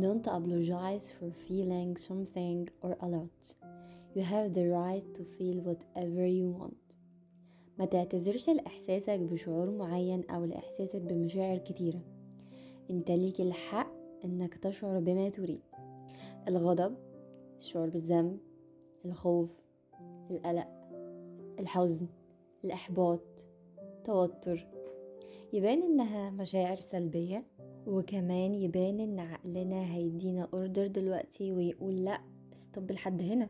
Don't apologize for feeling something or a lot. You have the right to feel whatever you want. ما تعتذرش لإحساسك بشعور معين أو لإحساسك بمشاعر كتيرة إنت ليك الحق إنك تشعر بما تريد الغضب الشعور بالذنب الخوف القلق الحزن الإحباط توتر يبان إنها مشاعر سلبية وكمان يبان إن عقلنا هيدينا order دلوقتي ويقول لأ stop لحد هنا.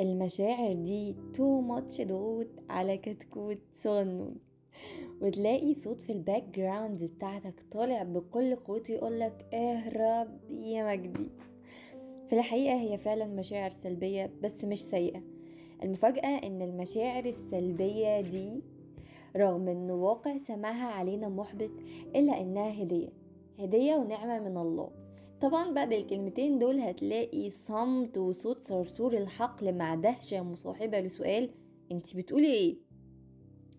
المشاعر دي too much ضغوط على كتكوت صغنون وتلاقي صوت في ال background بتاعتك طالع بكل قوته يقولك اهرب يا مجدي. في الحقيقة هي فعلا مشاعر سلبية بس مش سيئة. المفاجأة إن المشاعر السلبية دي رغم إن واقع سماها علينا محبط إلا إنها هدية هدية ونعمة من الله. طبعا بعد الكلمتين دول هتلاقي صمت وصوت صرصور الحقل مع دهشة مصاحبة لسؤال انت بتقولي إيه؟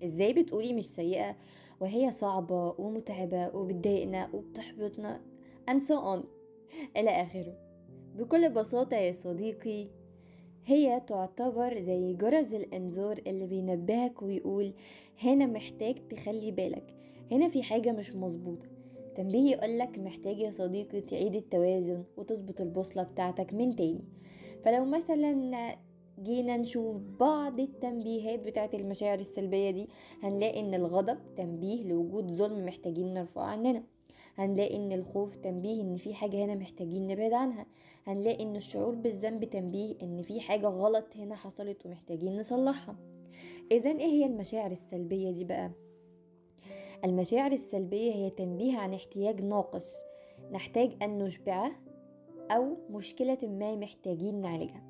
إزاي بتقولي مش سيئة؟ وهي صعبة ومتعبة وبتضايقنا وبتحبطنا and so on. إلى آخره. بكل بساطة يا صديقي هي تعتبر زي جرس الإنذار اللي بينبهك ويقول هنا محتاج تخلي بالك هنا في حاجة مش مظبوطة. تنبيه يقولك محتاج يا صديقي تعيد التوازن وتظبط البوصلة بتاعتك من تاني. فلو مثلا جينا نشوف بعض التنبيهات بتاعت المشاعر السلبية دي هنلاقي إن الغضب تنبيه لوجود ظلم محتاجين نرفعه عننا. هنلاقي إن الخوف تنبيه إن في حاجة هنا محتاجين نبعد عنها. هنلاقي إن الشعور بالذنب تنبيه إن في حاجة غلط هنا حصلت ومحتاجين نصلحها. اذا إيه هي المشاعر السلبية دي بقى؟ المشاعر السلبية هي تنبيه عن احتياج ناقص نحتاج أن نشبعه أو مشكلة ما محتاجين نعالجها.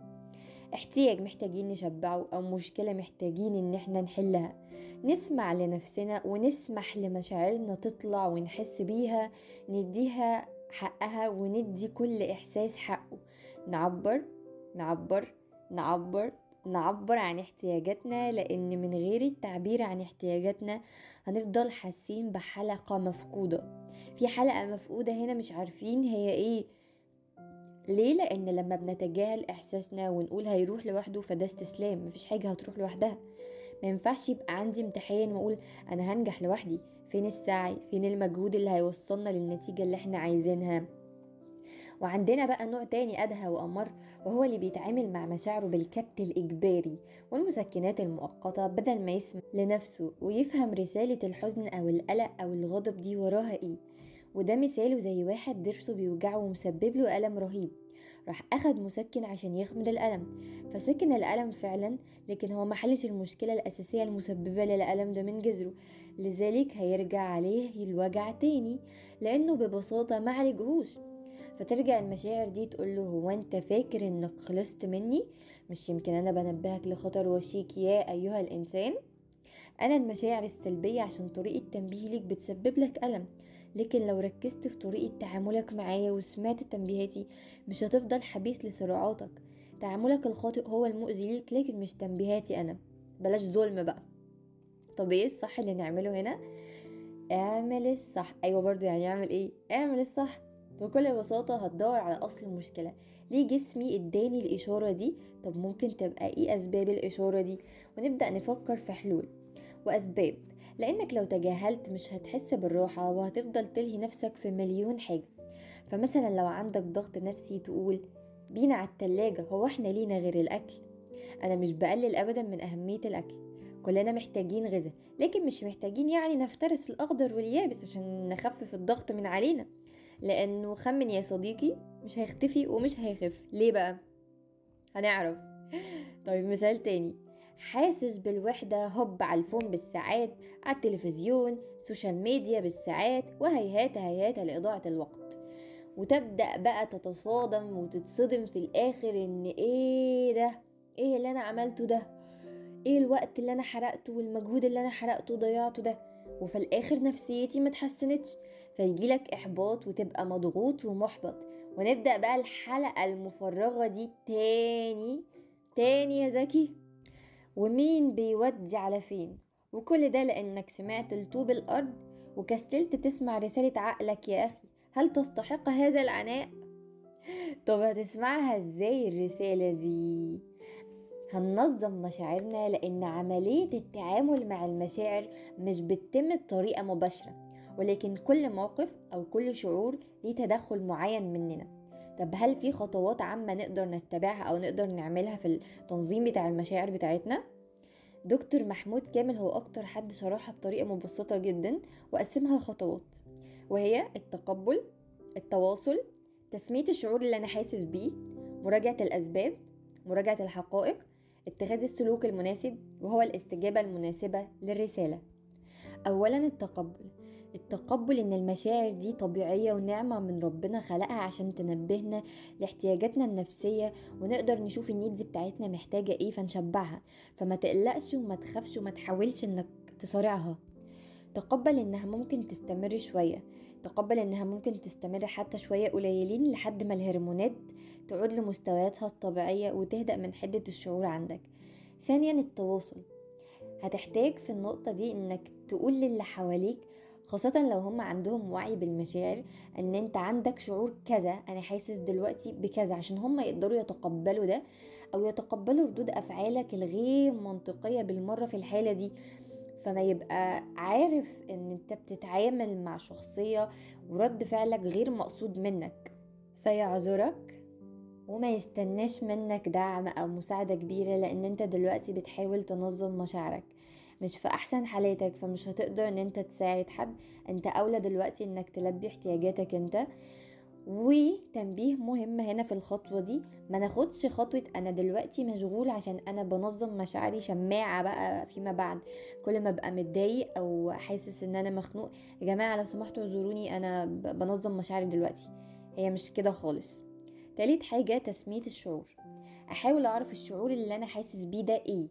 احتياج محتاجين نشبعه أو مشكلة محتاجين إن إحنا نحلها. نسمع لنفسنا ونسمح لمشاعرنا تطلع ونحس بيها نديها حقها وندي كل إحساس حقه. نعبر نعبر نعبر نعبر عن احتياجاتنا لأن من غير التعبير عن احتياجاتنا هنفضل حاسين بحلقة مفقودة. في حلقة مفقودة هنا مش عارفين هي إيه. ليه؟ لأن لما بنتجاهل إحساسنا ونقول هيروح لوحده فده استسلام مفيش حاجة هتروح لوحدها. ما ينفعش يبقى عندي امتحان وأقول أنا هنجح لوحدي. فين السعي؟ فين المجهود اللي هيوصلنا للنتيجة اللي إحنا عايزينها؟ وعندنا بقى نوع تاني أدهى وأمر وهو اللي بيتعامل مع مشاعره بالكبت الإجباري والمسكنات المؤقتة بدل ما يسمع لنفسه ويفهم رسالة الحزن أو القلق أو الغضب دي وراها إيه. وده مثاله زي واحد ضرسه بيوجعه ومسبب له ألم رهيب. راح أخد مسكن عشان يخمد الألم فسكن الألم فعلا لكن هو محلش المشكلة الأساسية المسببة للألم ده من جذره. لذلك هيرجع عليه الوجع تاني لأنه ببساطة معالجهوش فترجع المشاعر دي تقول له هو أنت فاكر إنك خلصت مني؟ مش يمكن أنا بنبهك لخطر وشيك يا أيها الإنسان. أنا المشاعر السلبية عشان طريقة تنبيهي ليك بتسبب لك ألم. لكن لو ركزت في طريقة تعاملك معايا وسمعت تنبيهاتي مش هتفضل حبيس لصراعاتك. تعاملك الخاطئ هو المؤذي ليك لكن مش تنبيهاتي أنا. بلاش ظلم بقى. طب إيه الصح اللي نعمله هنا؟ اعمل الصح. أيوه برضو يعني أعمل إيه؟ اعمل الصح. بكل بساطة هتدور على أصل المشكلة. ليه جسمي إداني الإشارة دي؟ طب ممكن تبقى إيه أسباب الإشارة دي؟ ونبدأ نفكر في حلول. وأسباب. لأنك لو تجاهلت مش هتحس بالراحة وهتفضل تلهي نفسك في مليون حاجة. فمثلا لو عندك ضغط نفسي تقول بينا على التلاجة هو إحنا لينا غير الأكل؟ أنا مش بقلل أبدا من أهمية الأكل. كلنا محتاجين غذاء لكن مش محتاجين يعني نفترس الأخضر واليابس عشان نخفف الضغط من علينا. لأنه خمن يا صديقي مش هيختفي ومش هيخف. ليه بقى؟ هنعرف. طيب مثال تاني. حاسس بالوحدة هوب على ال phone بالساعات على التلفزيون social media بالساعات وهيهات هيهات لإضاعة الوقت. وتبدأ بقى تتصادم وتتصدم في الآخر إن إيه ده؟ إيه اللي أنا عملته ده؟ إيه الوقت اللي أنا حرقته والمجهود اللي أنا حرقته ضيعته ده؟ وفي الآخر نفسيتي ما اتحسنتش. فيجيلك إحباط وتبقى مضغوط ومحبط. ونبدأ بقى الحلقة المفرغة دي تاني. تاني يا زكي. ومين بيودي على فين. وكل ده لأنك سمعت لطوب الأرض وكسلت تسمع رسالة عقلك يا أخي. هل تستحق هذا العناء؟ طب هتسمعها إزاي الرسالة دي؟ هننظم مشاعرنا لأن عملية التعامل مع المشاعر مش بتتم بطريقة مباشرة ولكن كل موقف أو كل شعور ليه تدخل معين مننا. طب هل في خطوات عامة نقدر نتبعها أو نقدر نعملها في التنظيم بتاع المشاعر بتاعتنا؟ دكتور محمود كامل هو أكتر حد شرحها بطريقة مبسطة جدا وقسمها لخطوات وهي التقبل التواصل تسمية الشعور اللي أنا حاسس بيه مراجعة الأسباب مراجعة الحقائق اتخاذ السلوك المناسب وهو الاستجابة المناسبة للرسالة أولا التقبل التقبل إن المشاعر دي طبيعية ونعمة من ربنا خلقها عشان تنبهنا لاحتياجاتنا النفسية ونقدر نشوف النيدز بتاعتنا محتاجة إيه فنشبعها فما تقلقش وما تخافش وما تحاولش إنك تصارعها. تقبل إنها ممكن تستمر شوية. تقبل إنها ممكن تستمر حتى شوية قليلين لحد ما الهرمونات تعود لمستوياتها الطبيعية وتهدأ من حدة الشعور عندك. ثانيا التواصل. هتحتاج في النقطة دي إنك تقول للي حواليك خاصة لو هم عندهم وعي بالمشاعر إن أنت عندك شعور كذا أنا حاسس دلوقتي بكذا عشان هم يقدروا يتقبلوا ده أو يتقبلوا ردود أفعالك الغير منطقية بالمرة في الحالة دي. فما يبقى عارف إن أنت بتتعامل مع شخصية ورد فعلك غير مقصود منك. فيعذرك وما يستناش منك دعم أو مساعدة كبيرة لأن أنت دلوقتي بتحاول تنظم مشاعرك. مش في أحسن حالاتك فمش هتقدر إن أنت تساعد حد. أنت أولى دلوقتي إنك تلبي احتياجاتك أنت. وتنبيه مهم هنا في الخطوة دي ما ناخدش خطوة أنا دلوقتي مشغول عشان أنا بنظم مشاعري شماعة بقى فيما بعد. كل ما أبقى متضايق أو حاسس إن أنا مخنوق يا جماعة لو سمحتوا اعذروني أنا بنظم مشاعري دلوقتي. هي مش كده خالص. تالت حاجة تسمية الشعور. أحاول أعرف الشعور اللي أنا حاسس بيه ده إيه؟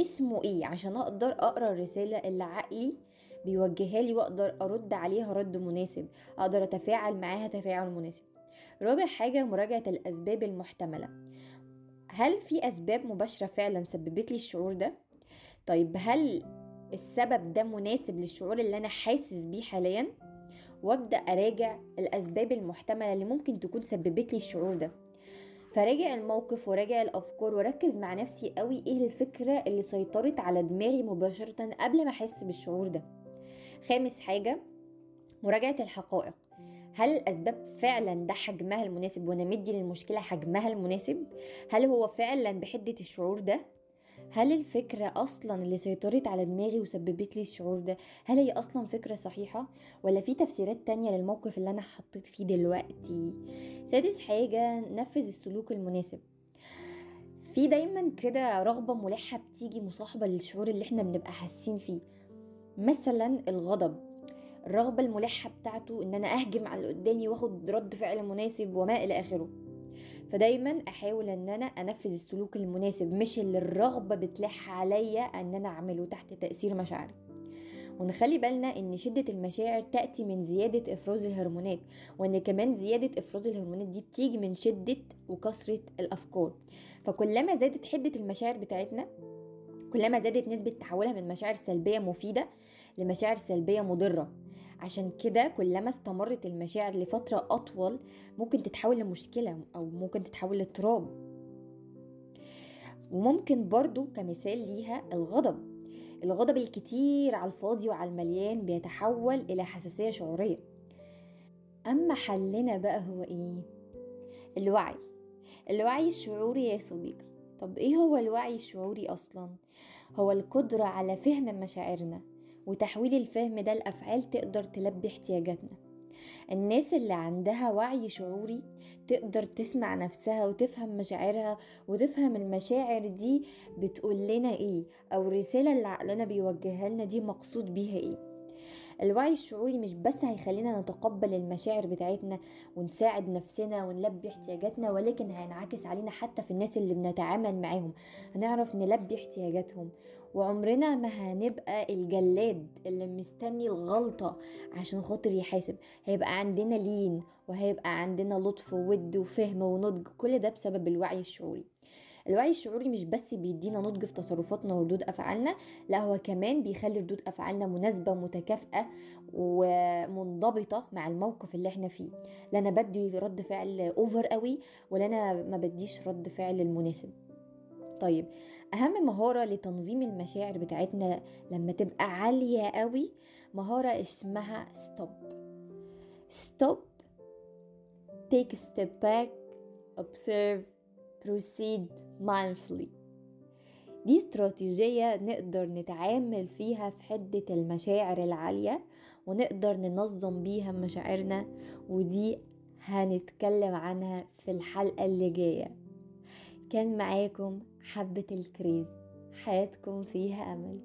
اسمه إيه عشان أقدر أقرأ الرسالة اللي عقلي بيوجهها لي وأقدر أرد عليها رد مناسب أقدر أتفاعل معاها تفاعل مناسب. رابع حاجة مراجعة الأسباب المحتملة. هل في أسباب مباشرة فعلا سببت لي الشعور ده؟ طيب هل السبب ده مناسب للشعور اللي أنا حاسس بيه حاليا؟ وأبدأ أراجع الأسباب المحتملة اللي ممكن تكون سببت لي الشعور ده. فراجع الموقف وراجع الأفكار وركز مع نفسي قوي إيه الفكرة اللي سيطرت على دماغي مباشرة قبل ما أحس بالشعور ده. خامس حاجة مراجعة الحقائق. هل الأسباب فعلا ده حجمها المناسب وأنا مدي للمشكلة حجمها المناسب؟ هل هو فعلا بحدة الشعور ده؟ هل الفكرة أصلا اللي سيطرت على دماغي وسببت لي الشعور ده هل هي أصلا فكرة صحيحة؟ ولا في تفسيرات تانية للموقف اللي أنا حطيت فيه دلوقتي؟ سادس حاجة نفذ السلوك المناسب. في دايما كده رغبة ملحة بتيجي مصاحبة للشعور اللي إحنا بنبقى حاسين فيه. مثلا الغضب. الرغبة الملحة بتاعته إن أنا أهجم على اللي قدامي وآخد رد فعل مناسب وما إلى آخره. فدايما أحاول إن أنا أنفذ السلوك المناسب مش اللي الرغبة بتلح عليا إن أنا أعمله تحت تأثير مشاعري. ونخلي بالنا إن شدة المشاعر تأتي من زيادة إفراز الهرمونات وإن كمان زيادة إفراز الهرمونات دي بتيجي من شدة وكثرة الأفكار. فكلما زادت حدة المشاعر بتاعتنا كلما زادت نسبة تحولها من مشاعر سلبية مفيدة لمشاعر سلبية مضرة. عشان كده كلما استمرت المشاعر لفترة أطول ممكن تتحول لمشكلة أو ممكن تتحول لاضطراب وممكن برضو كمثال ليها الغضب. الغضب الكتير على الفاضي وعلى المليان بيتحول إلى حساسية شعورية. أما حلنا بقى هو إيه؟ الوعي. الوعي الشعوري يا صديقي. طب إيه هو الوعي الشعوري أصلا؟ هو القدرة على فهم مشاعرنا. وتحويل الفهم ده لأفعال تقدر تلبي احتياجاتنا. الناس اللي عندها وعي شعوري تقدر تسمع نفسها وتفهم مشاعرها وتفهم المشاعر دي بتقول لنا إيه أو الرسالة اللي عقلنا بيوجهها لنا دي مقصود بيها إيه. الوعي الشعوري مش بس هيخلينا نتقبل المشاعر بتاعتنا ونساعد نفسنا ونلبي احتياجاتنا ولكن هينعكس علينا حتى في الناس اللي بنتعامل معاهم. هنعرف نلبي احتياجاتهم. وعمرنا ما هنبقى الجلاد اللي مستني الغلطة عشان خاطر يحاسب. هيبقى عندنا لين وهيبقى عندنا لطف وود وفهم ونضج. كل ده بسبب الوعي الشعوري. الوعي الشعوري مش بس بيدينا نضج في تصرفاتنا وردود أفعالنا لا هو كمان بيخلي ردود أفعالنا مناسبة متكافئة ومنضبطة مع الموقف اللي إحنا فيه. لا أنا بدي رد فعل over قوي ولا أنا ما بديش رد فعل المناسب. طيب أهم مهارة لتنظيم المشاعر بتاعتنا لما تبقى عالية قوي مهارة اسمها STOP stop take a step back observe proceed. Mindfully دي استراتيجية نقدر نتعامل فيها في حدة المشاعر العالية ونقدر ننظم بيها مشاعرنا ودي هنتكلم عنها في الحلقة اللي جاية. كان معاكم حبة الكريز. حياتكم فيها أمل.